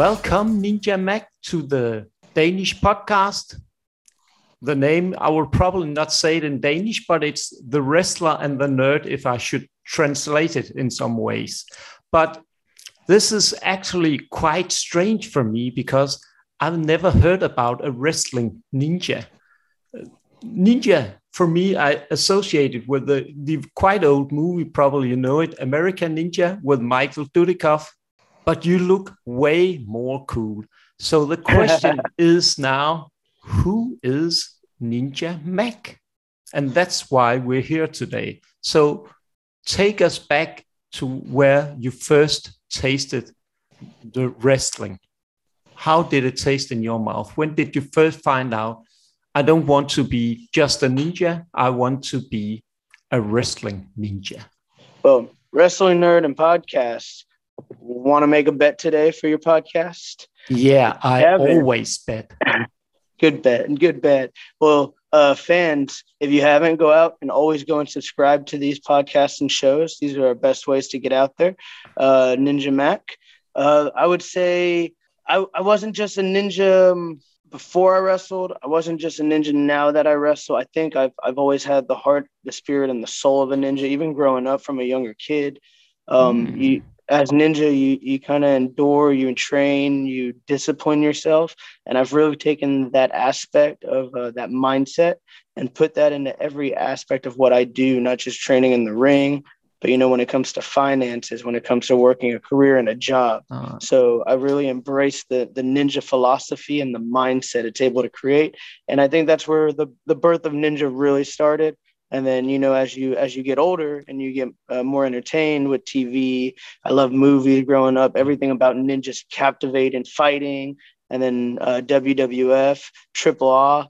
Welcome, Ninja Mack, to the Danish podcast. The name, I will probably not say it in Danish, but it's The Wrestler and the Nerd, if I should translate it in some ways. But this is actually quite strange for me because I've never heard about a wrestling ninja. Ninja, for me, I associated with the, the quite old movie, probably you know it, American Ninja with Michael Dudikoff but you look way more cool. So the question is now, who is Ninja Mack? And that's why we're here today. So take us back to where you first tasted the wrestling. How did it taste in your mouth? When did you first find out, I don't want to be just a ninja, I want to be a wrestling ninja? Well, wrestling nerd and podcast want to make a bet today for your podcast? Yeah, I always bet. good bet. And good bet. Well, uh, fans, if you haven't, go out and always go and subscribe to these podcasts and shows. These are our best ways to get out there. Uh, Ninja Mack. Uh, I would say I, I wasn't just a ninja um, before I wrestled. I wasn't just a ninja now that I wrestle. I think I've, I've always had the heart, the spirit, and the soul of a ninja, even growing up from a younger kid. Um, mm. you, as ninja you you kind of endure you train you discipline yourself. And i've really taken that aspect of uh, that mindset and put that into every aspect of what i do not just training in the ring but you know when it comes to finances when it comes to working a career and a job. Uh-huh. so i really embrace the the ninja philosophy and the mindset it's able to create. And i think that's where the the birth of ninja really started and then you know as you as you get older and you get uh, more entertained with tv i love movies growing up everything about ninjas captivate and fighting and then uh, wwf triple a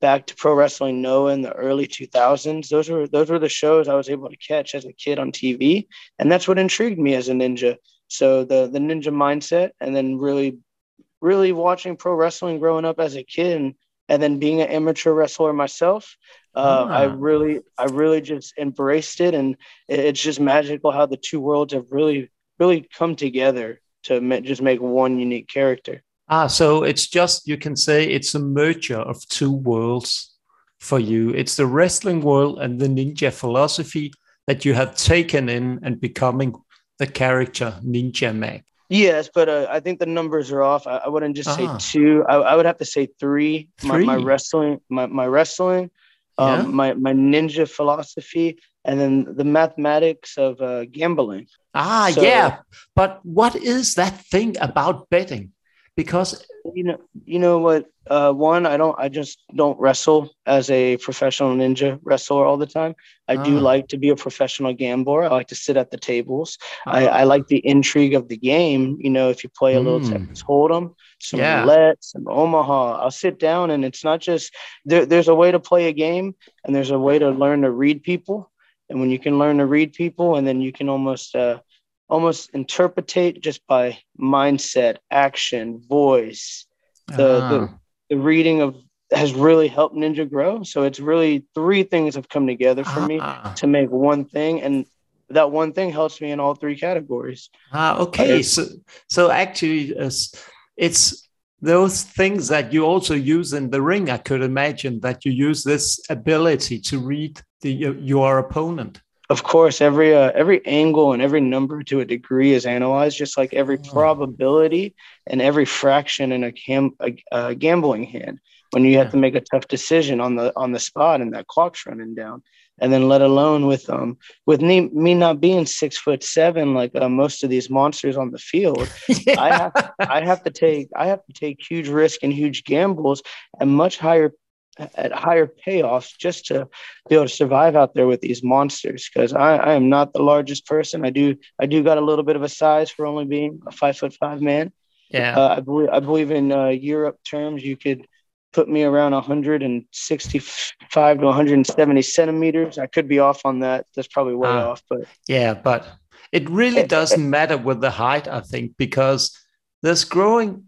back to pro wrestling noah in the early 2000s those were those were the shows i was able to catch as a kid on tv and that's what intrigued me as a ninja. So the the ninja mindset and then really really watching pro wrestling growing up as a kid and and then being an amateur wrestler myself uh, I ah. really, I really just embraced it, and it's just magical how the two worlds have really, really come together to ma- just make one unique character. Ah, so it's just you can say it's a merger of two worlds for you. It's the wrestling world and the ninja philosophy that you have taken in and becoming the character Ninja Mack. Yes, but uh, I think the numbers are off. I, I wouldn't just say ah. two. I, I, would have to say three. three. My, my wrestling, my, my wrestling, um, yeah. my my ninja philosophy, and then the mathematics of uh, gambling. Ah, so, yeah. But what is that thing about betting? Because you know, you know what? Uh, one, I don't. I just don't wrestle as a professional ninja wrestler all the time. I do ah. like to be a professional gambler. I like to sit at the tables. I, ah. I, like the intrigue of the game. You know, if you play a little mm. Texas Hold'em, some yeah. roulette, some Omaha, I'll sit down and it's not just there, there's a way to play a game and there's a way to learn to read people. And when you can learn to read people, and then you can almost uh, almost interpretate just by mindset, action, voice. The, uh-huh. the the reading of has really helped Ninja grow. So it's really three things have come together for me uh-huh. to make one thing, and that one thing helps me in all three categories. Ah, okay. So so actually, uh, it's those things that you also use in the ring. I could imagine that you use this ability to read the your opponent of course every uh, every angle and every number to a degree is analyzed just like every oh. probability and every fraction in a, cam- a, a gambling hand when you have to make a tough decision on the on the spot and that clock's running down and then let alone with um with me, me not being six foot seven like uh, most of these monsters on the field yeah. i have i have to take i have to take huge risk and huge gambles and much higher at higher payoffs just to be able to survive out there with these monsters because I, I, am not the largest person. I do i do got a little bit of a size for only being a five foot five man. Yeah. Uh, i believe i believe in uh, europe terms you could put me around 165 to 170 centimeters. I could be off on that. That's probably way uh, off but yeah but it really doesn't matter with the height i think because there's growing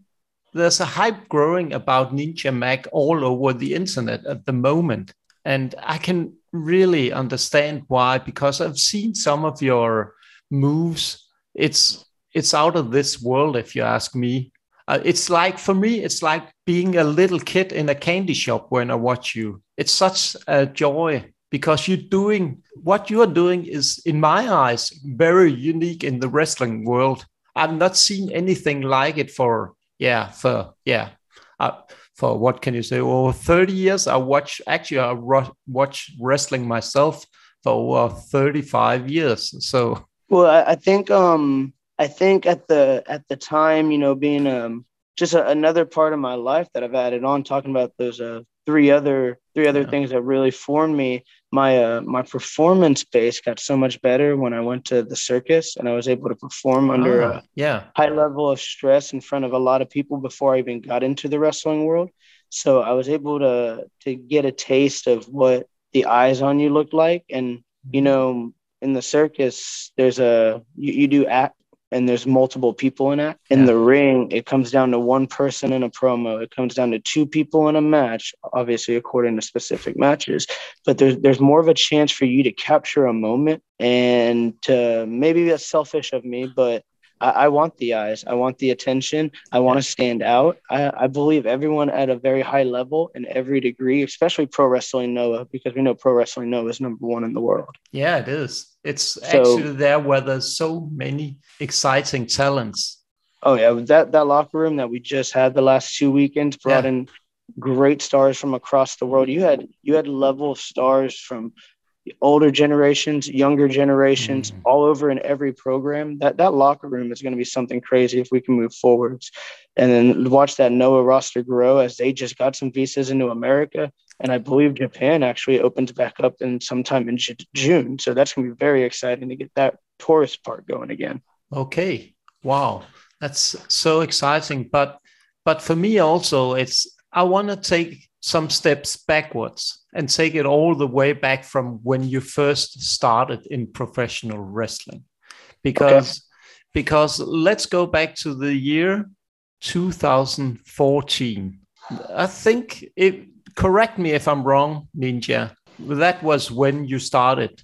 there's a hype growing about Ninja Mack all over the internet at the moment. And I can really understand why, because I've seen some of your moves. It's it's out of this world, if you ask me. Uh, it's like for me, it's like being a little kid in a candy shop when I watch you. It's such a joy because you're doing what you're doing is, in my eyes, very unique in the wrestling world. I've not seen anything like it for yeah for yeah. Uh, for what can you say? Over 30 years i watch actually i watch wrestling myself for over 35 years so. Well i, I think um i think at the at the time you know being um just a, another part of my life that i've added on talking about those uh three other three other yeah. things that really formed me my uh, my performance base got so much better when I went to the circus and I was able to perform under ah, a yeah. high level of stress in front of a lot of people before I even got into the wrestling world. So I was able to to get a taste of what the eyes on you look like, and you mm-hmm. know, in the circus, there's a you, you do act and there's multiple people in it. In yeah. the ring, it comes down to one person in a promo. It comes down to two people in a match, obviously according to specific matches. But there's there's more of a chance for you to capture a moment and to maybe that's selfish of me, but I, I want the eyes. I want the attention. I want to stand out. I, I believe everyone at a very high level in every degree, especially pro wrestling Noah, because we know pro wrestling Noah is number one in the world. Yeah, it is. It's so, actually there where there's so many exciting talents. Oh yeah, that that locker room that we just had the last two weekends brought yeah. in great stars from across the world. You had you had level stars from older generations, younger generations, mm-hmm. all over in every program. That that locker room is going to be something crazy if we can move forwards. And then watch that Noah roster grow as they just got some visas into America. And I believe Japan actually opens back up in sometime in J- June. So that's going to be very exciting to get that tourist part going again. Okay. Wow. That's so exciting. But but for me also it's I want to take some steps backwards and take it all the way back from when you first started in professional wrestling. Because okay. because let's go back to the year 2014 i think it correct me if i'm wrong ninja that was when you started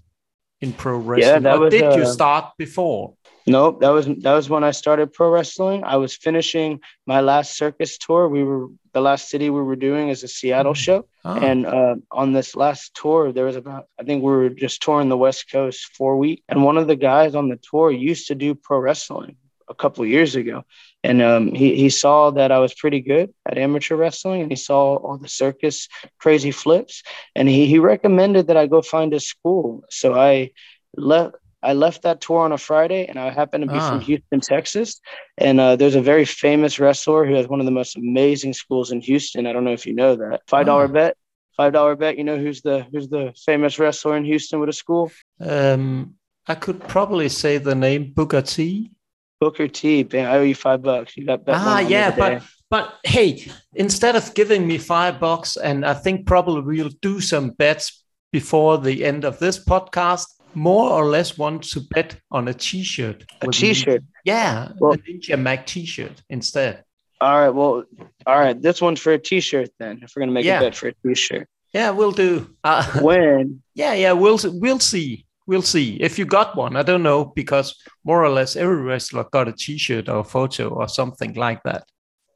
in pro wrestling. yeah, that was, did uh, you start before Nope, that was that was when I started pro wrestling. I was finishing my last circus tour. We were the last city we were doing is a Seattle mm-hmm. show, oh. and uh, on this last tour, there was about I think we were just touring the West Coast for weeks, and one of the guys on the tour used to do pro wrestling a couple years ago, and um, he he saw that I was pretty good at amateur wrestling, and he saw all the circus crazy flips, and he he recommended that I go find a school. So I left I left that tour on a Friday, and I happened to be ah. from Houston, Texas. And uh, there's a very famous wrestler who has one of the most amazing schools in Houston. I don't know if you know that. Five dollar ah. bet. Five dollar bet. You know who's the who's the famous wrestler in Houston with a school? Um, I could probably say the name Booker T. Booker T. I owe you five bucks. You got bet. Ah, yeah, but but hey, instead of giving me five bucks, and I think probably we'll do some bets before the end of this podcast more or less want to bet on a t-shirt. A t-shirt. yeah, well, a Ninja Mack t-shirt instead. All right. Well, all right. This one's for a t-shirt then. If we're gonna make yeah. a bet for a t-shirt. Yeah, we'll do. Uh, when? Yeah, yeah. We'll we'll see. We'll see if you got one. I don't know because more or less every wrestler got a T-shirt or a photo or something like that.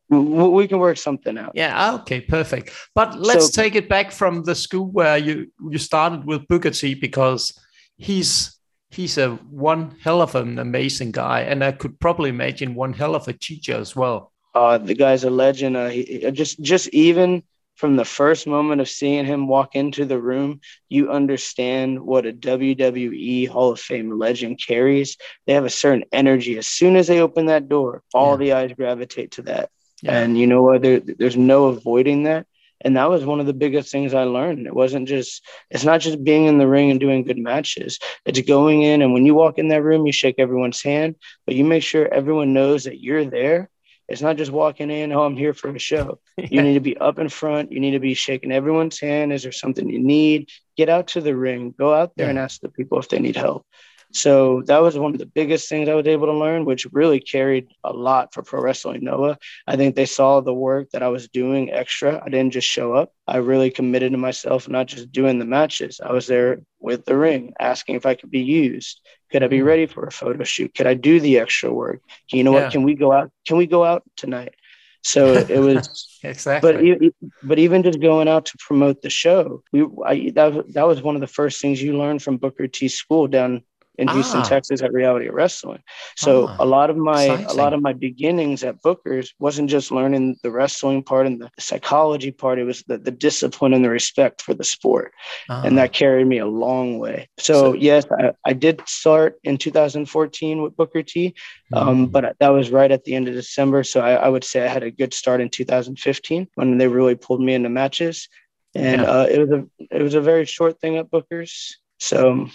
We can work something out. Yeah. Okay. Perfect. But let's so, take it back from the school where you you started with Booker T because he's he's a one hell of an amazing guy, and I could probably imagine one hell of a teacher as well. Uh, the guy's a legend. Uh, he, just just even from the first moment of seeing him walk into the room, you understand what a WWE Hall of Fame legend carries. They have a certain energy. As soon as they open that door, all yeah. the eyes gravitate to that. Yeah. And you know what? There, there's no avoiding that and that was one of the biggest things I learned. It wasn't just it's not just being in the ring and doing good matches. It's going in and when you walk in that room, you shake everyone's hand, but you make sure everyone knows that you're there. It's not just walking in, oh, I'm here for a show. yeah. You need to be up in front. You need to be shaking everyone's hand. Is there something you need? Get out to the ring. Go out there yeah. and ask the people if they need help. So that was one of the biggest things I was able to learn, which really carried a lot for Pro Wrestling Noah. I think they saw the work that I was doing extra. I didn't just show up. I really committed to myself, not just doing the matches. I was there with the ring, asking if I could be used. Could I be mm-hmm. ready for a photo shoot? Could I do the extra work? You know yeah. what? Can we go out? Can we go out tonight? So it was exactly. But but even just going out to promote the show, we I, that that was one of the first things you learned from Booker T school down in ah. Houston, Texas at Reality Wrestling. So ah, a lot of my exciting. a lot of my beginnings at Booker's wasn't just learning the wrestling part and the psychology part. It was the, the discipline and the respect for the sport. Ah. And that carried me a long way. So, so yes, I, I, did start in 2014 with Booker T, um, mm. but that was right at the end of December. So I, I, would say I had a good start in 2015 when they really pulled me into matches. And yeah. uh, it was a it was a very short thing at Booker's. So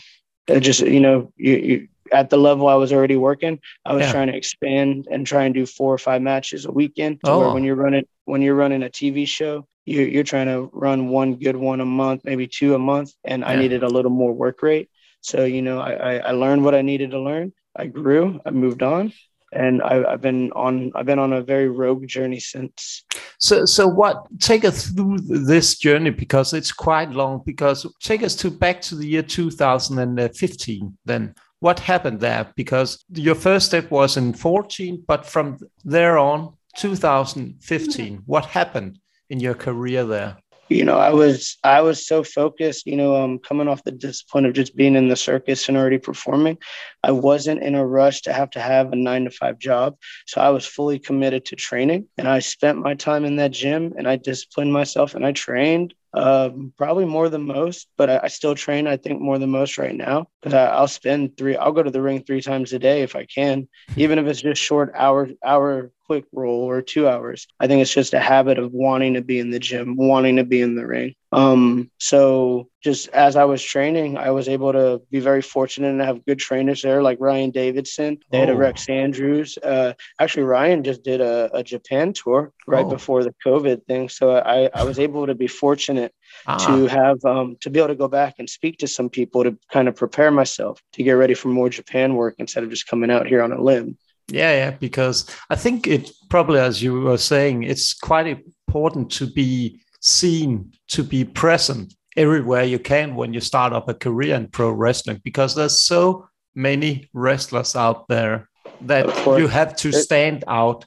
it just you know you, you at the level I was already working, I was yeah. trying to expand and try and do four or five matches a weekend. Oh. where when you're running when you're running a TV show, you're, you're trying to run one good one a month, maybe two a month, and yeah. I needed a little more work rate. So you know, I, I, I learned what I needed to learn. I grew. I moved on, and I, have been on I've been on a very rogue journey since. So so what take us through this journey because it's quite long. Because take us to back to the year 2015. Then what happened there? Because your first step was in 14, but from there on 2015, what happened in your career there? You know, I was I was so focused, you know, um, coming off the discipline of just being in the circus and already performing, I wasn't in a rush to have to have a nine to five job. So I was fully committed to training, and I spent my time in that gym, and I disciplined myself, and I trained um, probably more than most, but I, I, still train. I think more than most right now because I'll spend three. I'll go to the ring three times a day if I can, even if it's just short hour hour quick roll or two hours. I think it's just a habit of wanting to be in the gym, wanting to be in the ring. Um, so just as I was training, I was able to be very fortunate and have good trainers there, like Ryan Davidson. They had a oh. Rex Andrews. Uh, actually, Ryan just did a, a Japan tour right oh. before the COVID thing, so I, I was able to be fortunate ah. to have um, to be able to go back and speak to some people to kind of prepare myself to get ready for more Japan work instead of just coming out here on a limb. Yeah, yeah, because I think it probably, as you were saying, it's quite important to be seen, to be present everywhere you can when you start up a career in pro wrestling, because there's so many wrestlers out there that you have to stand out,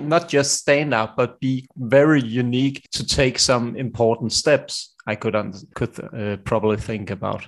not just stand out, but be very unique to take some important steps. I could could uh, probably think about.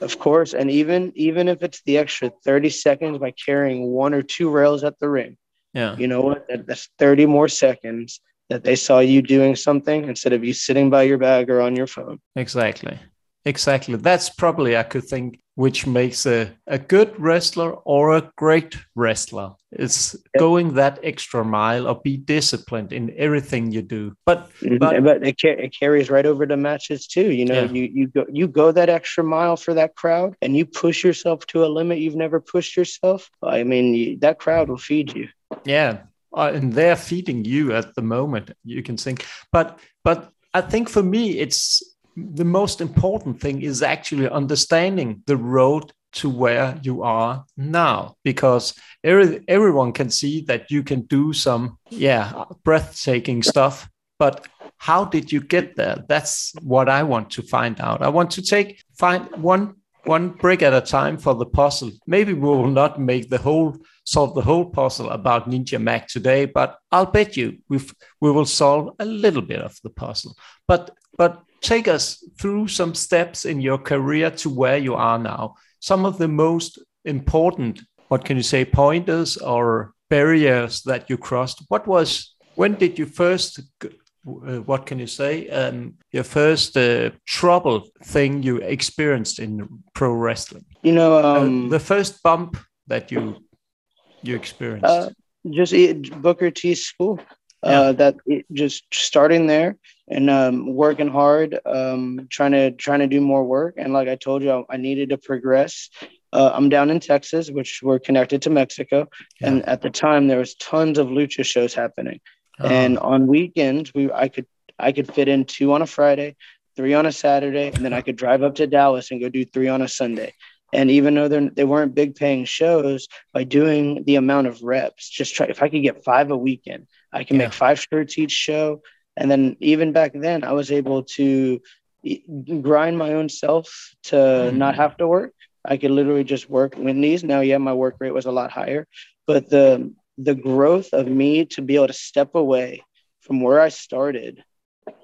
Of course, and even even if it's the extra 30 seconds by carrying one or two rails at the ring. Yeah. You know what? That's 30 more seconds that they saw you doing something instead of you sitting by your bag or on your phone. Exactly. Exactly. That's probably, I could think, which makes a, a good wrestler or a great wrestler. It's yep. going that extra mile or be disciplined in everything you do. But mm-hmm. but, but it, it, carries right over to matches too. You know, yeah. you you go you go that extra mile for that crowd, and you push yourself to a limit you've never pushed yourself. I mean, you, that crowd will feed you. Yeah, uh, and they're feeding you at the moment. You can think, but but I think for me, it's the most important thing is actually understanding the road to where you are now because every, everyone can see that you can do some yeah breathtaking stuff but how did you get there that's what i want to find out i want to take find one one brick at a time for the puzzle maybe we will not make the whole solve the whole puzzle about ninja mack today but i'll bet you we we will solve a little bit of the puzzle but but take us through some steps in your career to where you are now. Some of the most important, what can you say, pointers or barriers that you crossed. What was, when did you first, what can you say, um, your first uh, trouble thing you experienced in pro wrestling? You know, uh, um, uh, the first bump that you you experienced. Uh, just Booker T school. Yeah. Uh, that just starting there and um, working hard, um, trying to trying to do more work. And like I told you, I, I needed to progress. Uh, I'm down in Texas, which we're connected to Mexico, yeah. and at the time there was tons of lucha shows happening. Oh. And on weekends, we I could I could fit in two on a Friday, three on a Saturday, and then I could drive up to Dallas and go do three on a Sunday. And even though they weren't big paying shows, by doing the amount of reps, just try if I could get five a weekend, I can yeah. make five shirts each show. And then even back then, I was able to grind my own self to mm-hmm. not have to work. I could literally just work Wendy's. Now, yeah, my work rate was a lot higher, but the the growth of me to be able to step away from where I started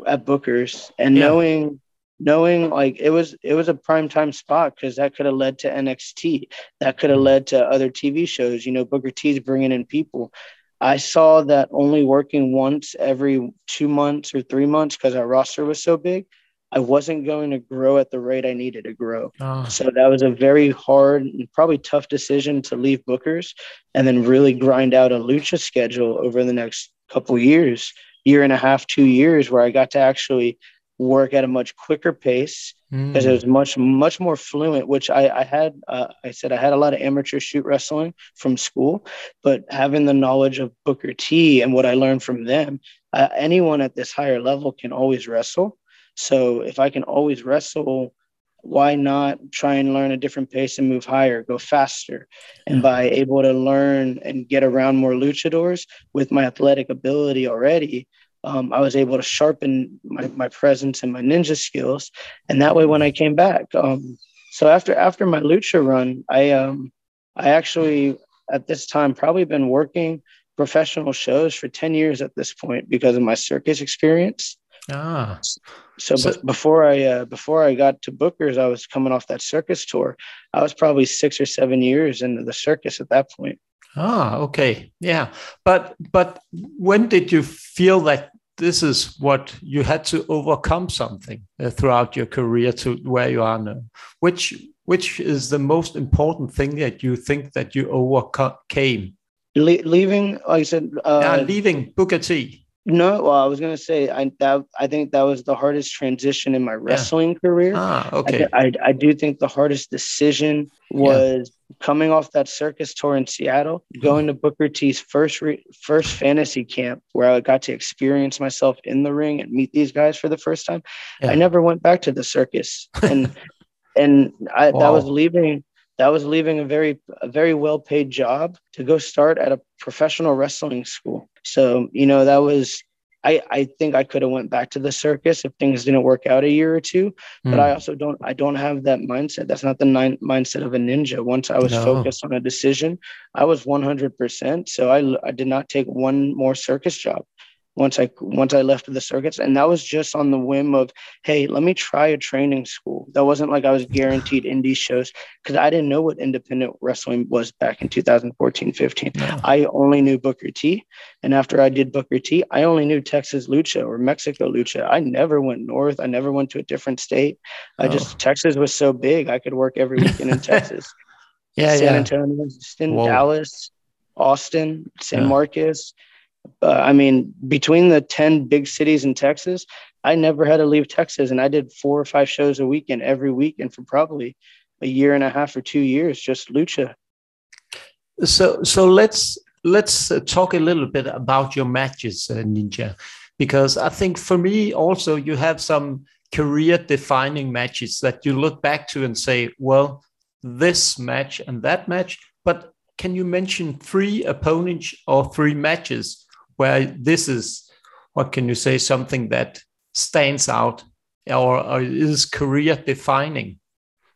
at Booker's and yeah. knowing knowing like it was it was a prime time spot because that could have led to NXT, that could have mm-hmm. led to other TV shows. You know, Booker T's bringing in people. I saw that only working once every two months or three months because our roster was so big. I wasn't going to grow at the rate I needed to grow. Oh. So that was a very hard and probably tough decision to leave Booker's and then really grind out a lucha schedule over the next couple years, year and a half, two years, where I got to actually work at a much quicker pace because mm. it was much much more fluent which i, I had uh, i said i had a lot of amateur shoot wrestling from school but having the knowledge of booker t and what i learned from them uh, anyone at this higher level can always wrestle so if i can always wrestle why not try and learn a different pace and move higher go faster and by able to learn and get around more luchadors with my athletic ability already um, I was able to sharpen my, my presence and my ninja skills. And that way, when I came back, um, so after after my lucha run, I um, I actually at this time probably been working professional shows for 10 years at this point because of my circus experience. Ah. So, so b- before I uh, before I got to Booker's, I was coming off that circus tour. I was probably six or seven years into the circus at that point. Ah, okay, yeah, but but when did you feel that this is what you had to overcome something uh, throughout your career to where you are now? Which which is the most important thing that you think that you overcame? Le- leaving, like I said, uh, yeah, leaving Booker T. No, well, I was gonna say I that I think that was the hardest transition in my wrestling yeah. career. Ah, okay. I, I, I do think the hardest decision was yeah. coming off that circus tour in Seattle, mm-hmm. going to Booker T's first re, first fantasy camp where I got to experience myself in the ring and meet these guys for the first time. Yeah. I never went back to the circus, and and I wow. that was leaving that was leaving a very a very well paid job to go start at a professional wrestling school so, you know, that was I, I think I could have went back to the circus if things didn't work out a year or two. But mm. I also don't I don't have that mindset. That's not the nine, mindset of a ninja. Once I was no. focused on a decision, I was 100%. So I, I did not take one more circus job once I once I left the circuits, and that was just on the whim of, hey, let me try a training school. That wasn't like I was guaranteed indie shows because I didn't know what independent wrestling was back in 2014, 15. No. I only knew Booker T, and after I did Booker T, I only knew Texas Lucha or Mexico Lucha. I never went north. I never went to a different state. I oh. just Texas was so big, I could work every weekend in Texas. yeah, San yeah. Antonio, Houston, Dallas, Austin, San yeah. Marcos uh, I mean, between the 10 big cities in Texas, I never had to leave Texas. And I did four or five shows a weekend every weekend for probably a year and a half or two years, just lucha. So, so let's let's uh, talk a little bit about your matches, uh, Ninja, because I think for me also you have some career defining matches that you look back to and say, well, this match and that match. But can you mention three opponents or three matches where this is what can you say something that stands out or, or is career defining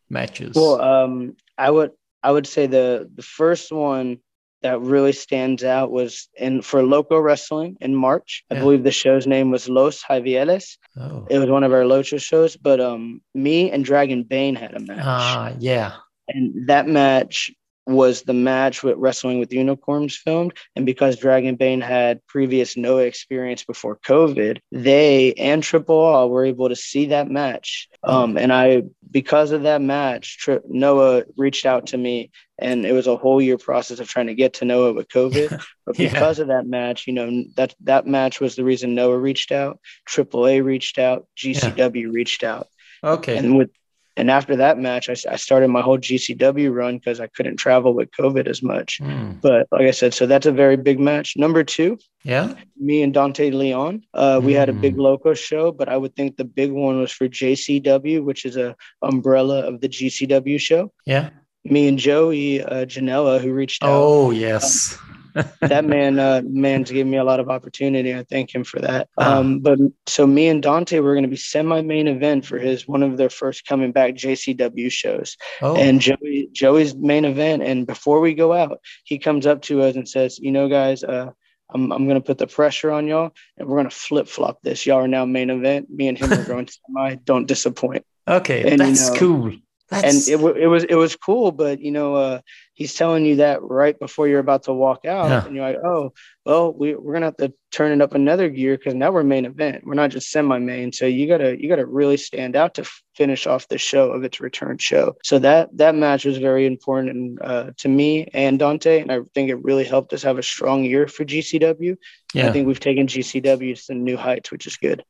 matches? Well um, i would i would say the the first one that really stands out was in for local wrestling in march. I believe the show's name was los javieles oh. it was one of our lucha shows but um me and dragon bane had a match. Ah yeah. And that match was the match with Wrestling with Unicorns filmed. And because Dragon Bane had previous Noah experience before COVID, they and Triple R were able to see that match. Um, and I, because of that match, Tri- Noah reached out to me and it was a whole year process of trying to get to Noah with COVID. But because yeah. of that match, you know, that that match was the reason Noah reached out, Triple A reached out, GCW yeah. reached out. Okay. And with and after that match, I, I started my whole GCW run because I couldn't travel with COVID as much. Mm. But like I said, so that's a very big match. Number two, yeah, me and Dante Leon, uh, we mm. had a big hmm. loco show, but I would think the big one was for JCW, which is a umbrella of the GCW show. Yeah, me and Joey uh, Janela, who reached out. Oh yes. That man, uh, man's gave me a lot of opportunity. I thank him for that. Ah. Um, but so me and Dante were going to be semi-main event for his one of their first coming back JCW shows, oh. and Joey Joey's main event. And before we go out, he comes up to us and says, "You know, guys." Uh, I'm, I'm going to put the pressure on y'all and we're going to flip flop this. Y'all are now main event. Me and him are going to semi. Don't disappoint. Okay. And, that's you know, cool. That's... And it, it was it was cool, but you know, uh, he's telling you that right before you're about to walk out, yeah. and you're like, oh, well, we, we're gonna have to turn it up another gear because now we're main event. We're not just semi-main, so you gotta you gotta really stand out to finish off the show of its return show. So that that match was very important uh, to me and Dante, and I think it really helped us have a strong year for GCW. Yeah. I think we've taken GCW to new heights, which is good.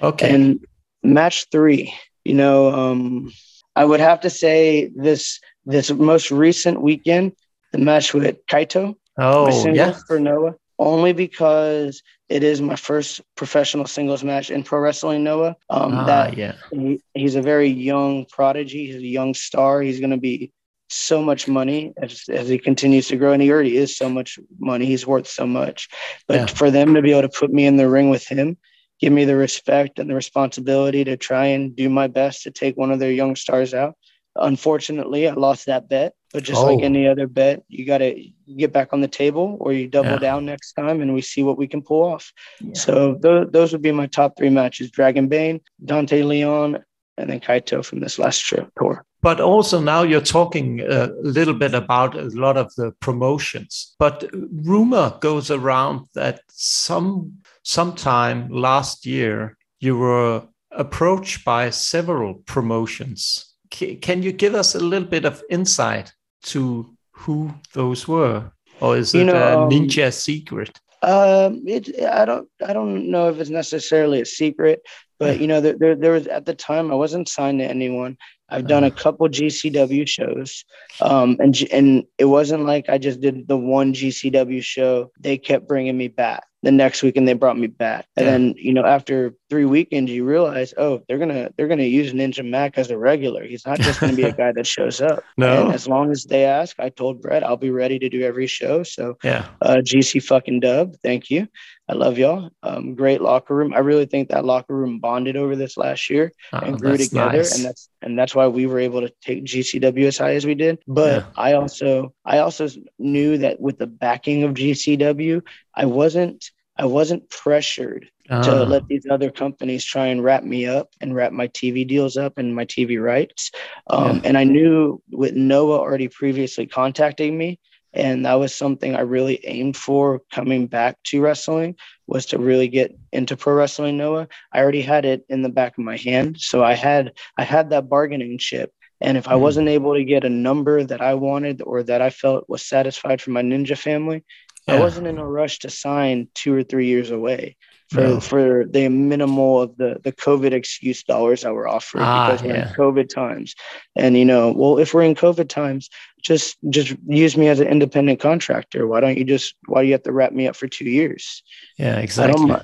Okay. And match three, you know. um I would have to say this this most recent weekend, the match with Kaito. Oh, yeah. For Noah, only because it is my first professional singles match in pro wrestling. Noah. Um, ah, that yeah. He, he's a very young prodigy. He's a young star. He's going to be so much money as, as he continues to grow and he already is so much money he's worth so much but yeah. for them to be able to put me in the ring with him give me the respect and the responsibility to try and do my best to take one of their young stars out. Unfortunately, I lost that bet, but just oh. like any other bet, you got to get back on the table or you double yeah. down next time and we see what we can pull off. Yeah. So th- those would be my top three matches Dragon Bane, Dante Leon, and then Kaito from this last trip tour. But also now you're talking a little bit about a lot of the promotions. But rumor goes around that some sometime last year you were approached by several promotions. C- can you give us a little bit of insight to who those were, or is you it know, a um, ninja um, secret? Um, it, I don't, I don't know if it's necessarily a secret, but you know, there, there, there was at the time I wasn't signed to anyone. I've done a uh-huh. couple GCW shows, um, and and it wasn't like I just did the one GCW show. They kept bringing me back the next week and they brought me back and yeah. then you know after three weekends you realize oh they're gonna they're gonna use ninja mack as a regular. He's not just gonna be a guy that shows up. No. And as long as they ask i told brett i'll be ready to do every show. So yeah. uh, gc fucking dub thank you. I love y'all. Um, great locker room. I really think that locker room bonded over this last year oh, and grew together nice. and that's and that's why we were able to take gcw as high as we did. But yeah. i also i also knew that with the backing of gcw I wasn't I wasn't pressured uh. to let these other companies try and wrap me up and wrap my TV deals up and my TV rights. Um, yeah. And I knew with Noah already previously contacting me, and that was something I really aimed for coming back to wrestling was to really get into pro wrestling. Noah, I already had it in the back of my hand, so I had I had that bargaining chip. And if I mm. wasn't able to get a number that I wanted or that I felt was satisfied for my ninja family, yeah. I wasn't in a rush to sign two or three years away for for the minimal of the the COVID excuse dollars that were offered ah, because we're yeah. in COVID times. And you know, well, if we're in COVID times, just just use me as an independent contractor. Why don't you just why do you have to wrap me up for two years? Yeah, exactly.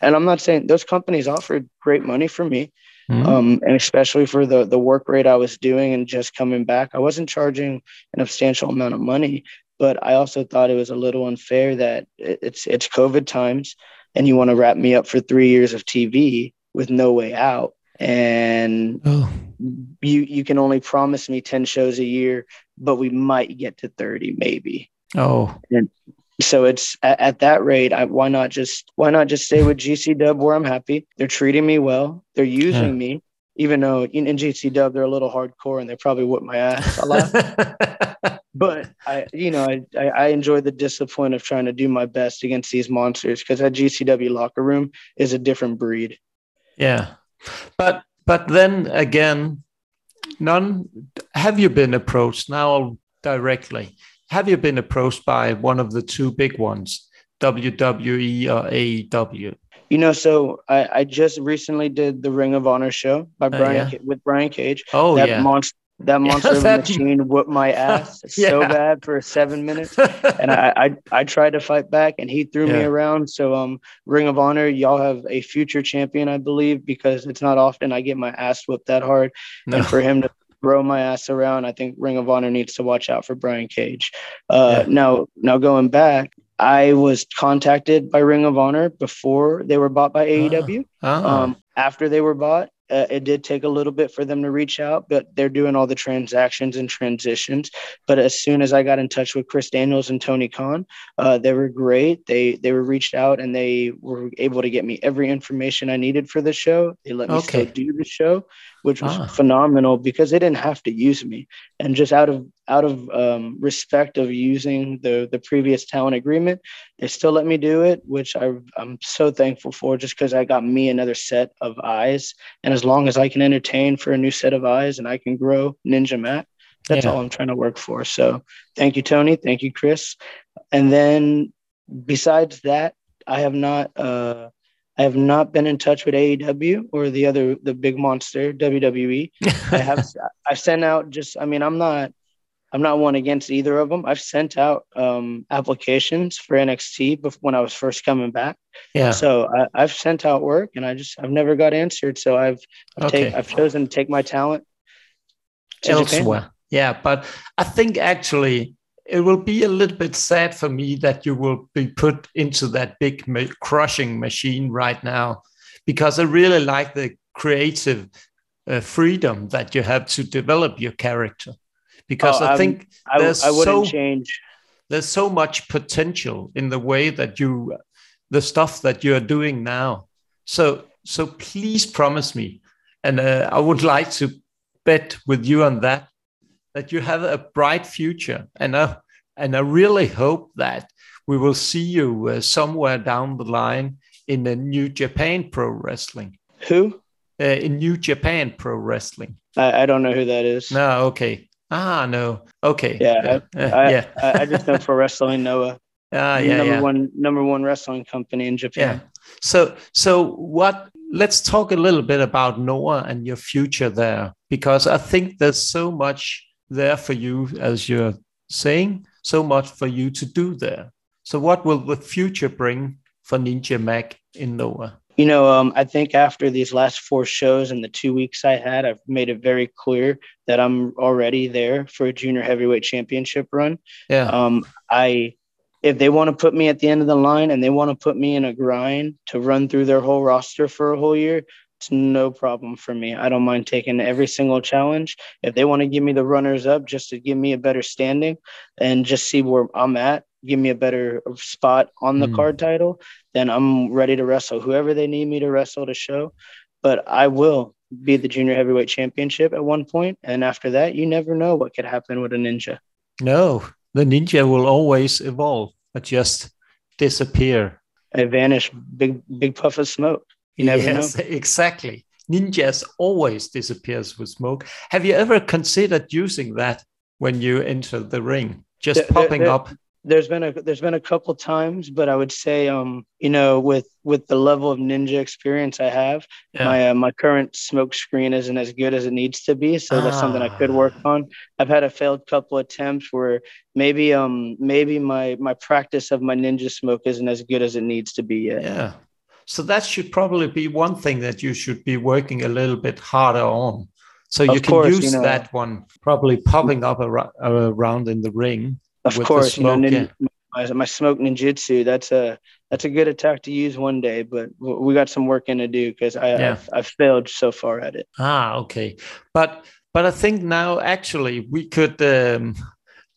and I'm not saying those companies offered great money for me. Mm-hmm. Um, and especially for the the work rate I was doing and just coming back, I wasn't charging an substantial amount of money, but I also thought it was a little unfair that it's it's COVID times, and you want to wrap me up for three years of TV with no way out, and oh. you you can only promise me ten shows a year, but we might get to thirty maybe. Oh, and so it's at, at that rate. I, why not just why not just stay with GC Dub where I'm happy? They're treating me well. They're using yeah. me even though in, in GC Dub they're a little hardcore and they probably whip my ass a lot. but I, you know, I, I enjoy the discipline of trying to do my best against these monsters because that GCW locker room is a different breed. Yeah, but but then again, none. Have you been approached now directly? Have you been approached by one of the two big ones, WWE or AEW? You know, so I, I just recently did the Ring of Honor show by uh, Brian uh, yeah. with Brian Cage. Oh that yeah, monster that monster that... machine whooped my ass yeah. so bad for seven minutes, and I, I I tried to fight back, and he threw yeah. me around. So um, Ring of Honor, y'all have a future champion, I believe, because it's not often I get my ass whooped that hard, no. and for him to throw my ass around, I think Ring of Honor needs to watch out for Brian Cage. Uh, yeah. Now, now going back, I was contacted by Ring of Honor before they were bought by AEW. Ah. Um, after they were bought, uh, it did take a little bit for them to reach out, but they're doing all the transactions and transitions. But as soon as I got in touch with Chris Daniels and Tony Khan, uh, they were great. They they were reached out and they were able to get me every information I needed for the show. They let me Okay. still do the show, which was Ah. phenomenal because they didn't have to use me. And just out of out of um, respect of using the the previous talent agreement, they still let me do it, which I, I'm so thankful for. Just because I got me another set of eyes, and as long as I can entertain for a new set of eyes and I can grow Ninja Mack, that's Yeah. all I'm trying to work for. So thank you, Tony. Thank you, Chris. And then besides that, I have not. Uh, I have not been in touch with AEW or the other the big monster WWE. I have I've sent out just I mean I'm not I'm not one against either of them. I've sent out um, applications for NXT bef- when I was first coming back. yeah. So I, I've sent out work and I just I've never got answered. So I've I've, Okay. take, I've chosen to take my talent to Japan. elsewhere. Yeah, but I think actually it will be a little bit sad for me that you will be put into that big ma- crushing machine right now, because I really like the creative uh, freedom that you have to develop your character. Because Oh, I think I, There's I wouldn't so- change. there's so much potential in the way that you, the stuff that you are doing now. So so please promise me, and uh, I would like to bet with you on that that you have a bright future, and I and I really hope that we will see you uh, somewhere down the line in the New Japan Pro Wrestling. Who? Uh, in New Japan Pro Wrestling. I, I don't know who that is. No, okay. Ah, no. Okay. Yeah, Uh, I, yeah. I, I just know for wrestling Noah. Ah, yeah. number yeah. one number one wrestling company in Japan. Yeah. So so what let's talk a little bit about Noah and your future there because I think there's so much there for you as you're saying, so much for you to do there. So what will the future bring for Ninja Mack in Noah? You know, um, I think after these last four shows and the two weeks I had, I've made it very clear that I'm already there for a junior heavyweight championship run. Yeah. Um, I, if they want to put me at the end of the line and they want to put me in a grind to run through their whole roster for a whole year, it's no problem for me. I don't mind taking every single challenge. If they want to give me the runners up just to give me a better standing and just see where I'm at, give me a better spot on the Mm. card title, then I'm ready to wrestle whoever they need me to wrestle to show. But I will be the junior heavyweight championship at one point, and after that, you never know what could happen with a ninja. No, the ninja will always evolve, but just disappear. I vanish, big big puff of smoke. You never yes, know. exactly. Ninjas always disappears with smoke. Have you ever considered using that when you enter the ring? Just There- popping there- up. There's been a there's been a couple times, but I would say, um, you know, with with the level of ninja experience I have, Yeah. my uh, my current smoke screen isn't as good as it needs to be. So that's something I could Ah. work on. I've had a failed couple attempts where maybe um maybe my my practice of my ninja smoke isn't as good as it needs to be yet. Yeah. So that should probably be one thing that you should be working a little bit harder on. So you Of can course, you use know. that one, probably popping up ar- around in the ring. Of course, you know, nin- my, my smoke ninjutsu. That's a that's a good attack to use one day, but we got some work in to do because I Yeah. I've, I've failed so far at it. Ah, okay. But but I think now actually we could um,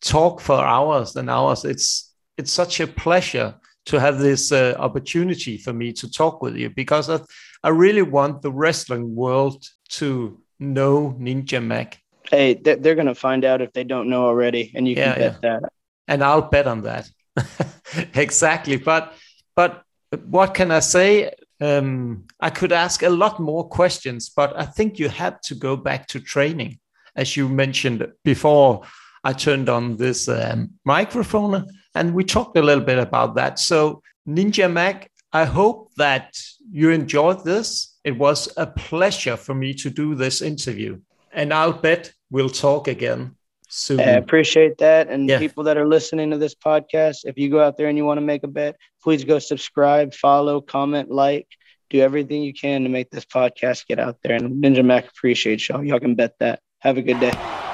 talk for hours and hours. It's it's such a pleasure to have this uh, opportunity for me to talk with you because I, I really want the wrestling world to know Ninja Mack, Hey, they're, they're gonna find out if they don't know already, and you Yeah, can bet that. and I'll bet on that. exactly. But but what can I say? Um, I could ask a lot more questions, but I think you have to go back to training, as you mentioned before. I turned on this um, microphone, and we talked a little bit about that. So, Ninja Mack, I hope that you enjoyed this. It was a pleasure for me to do this interview, and I'll bet we'll talk again soon. I appreciate that. And Yeah. people that are listening to this podcast, if you go out there and you want to make a bet, please go subscribe, follow, comment, like, do everything you can to make this podcast get out there. And Ninja Mack appreciates y'all. Y'all can bet that. Have a good day.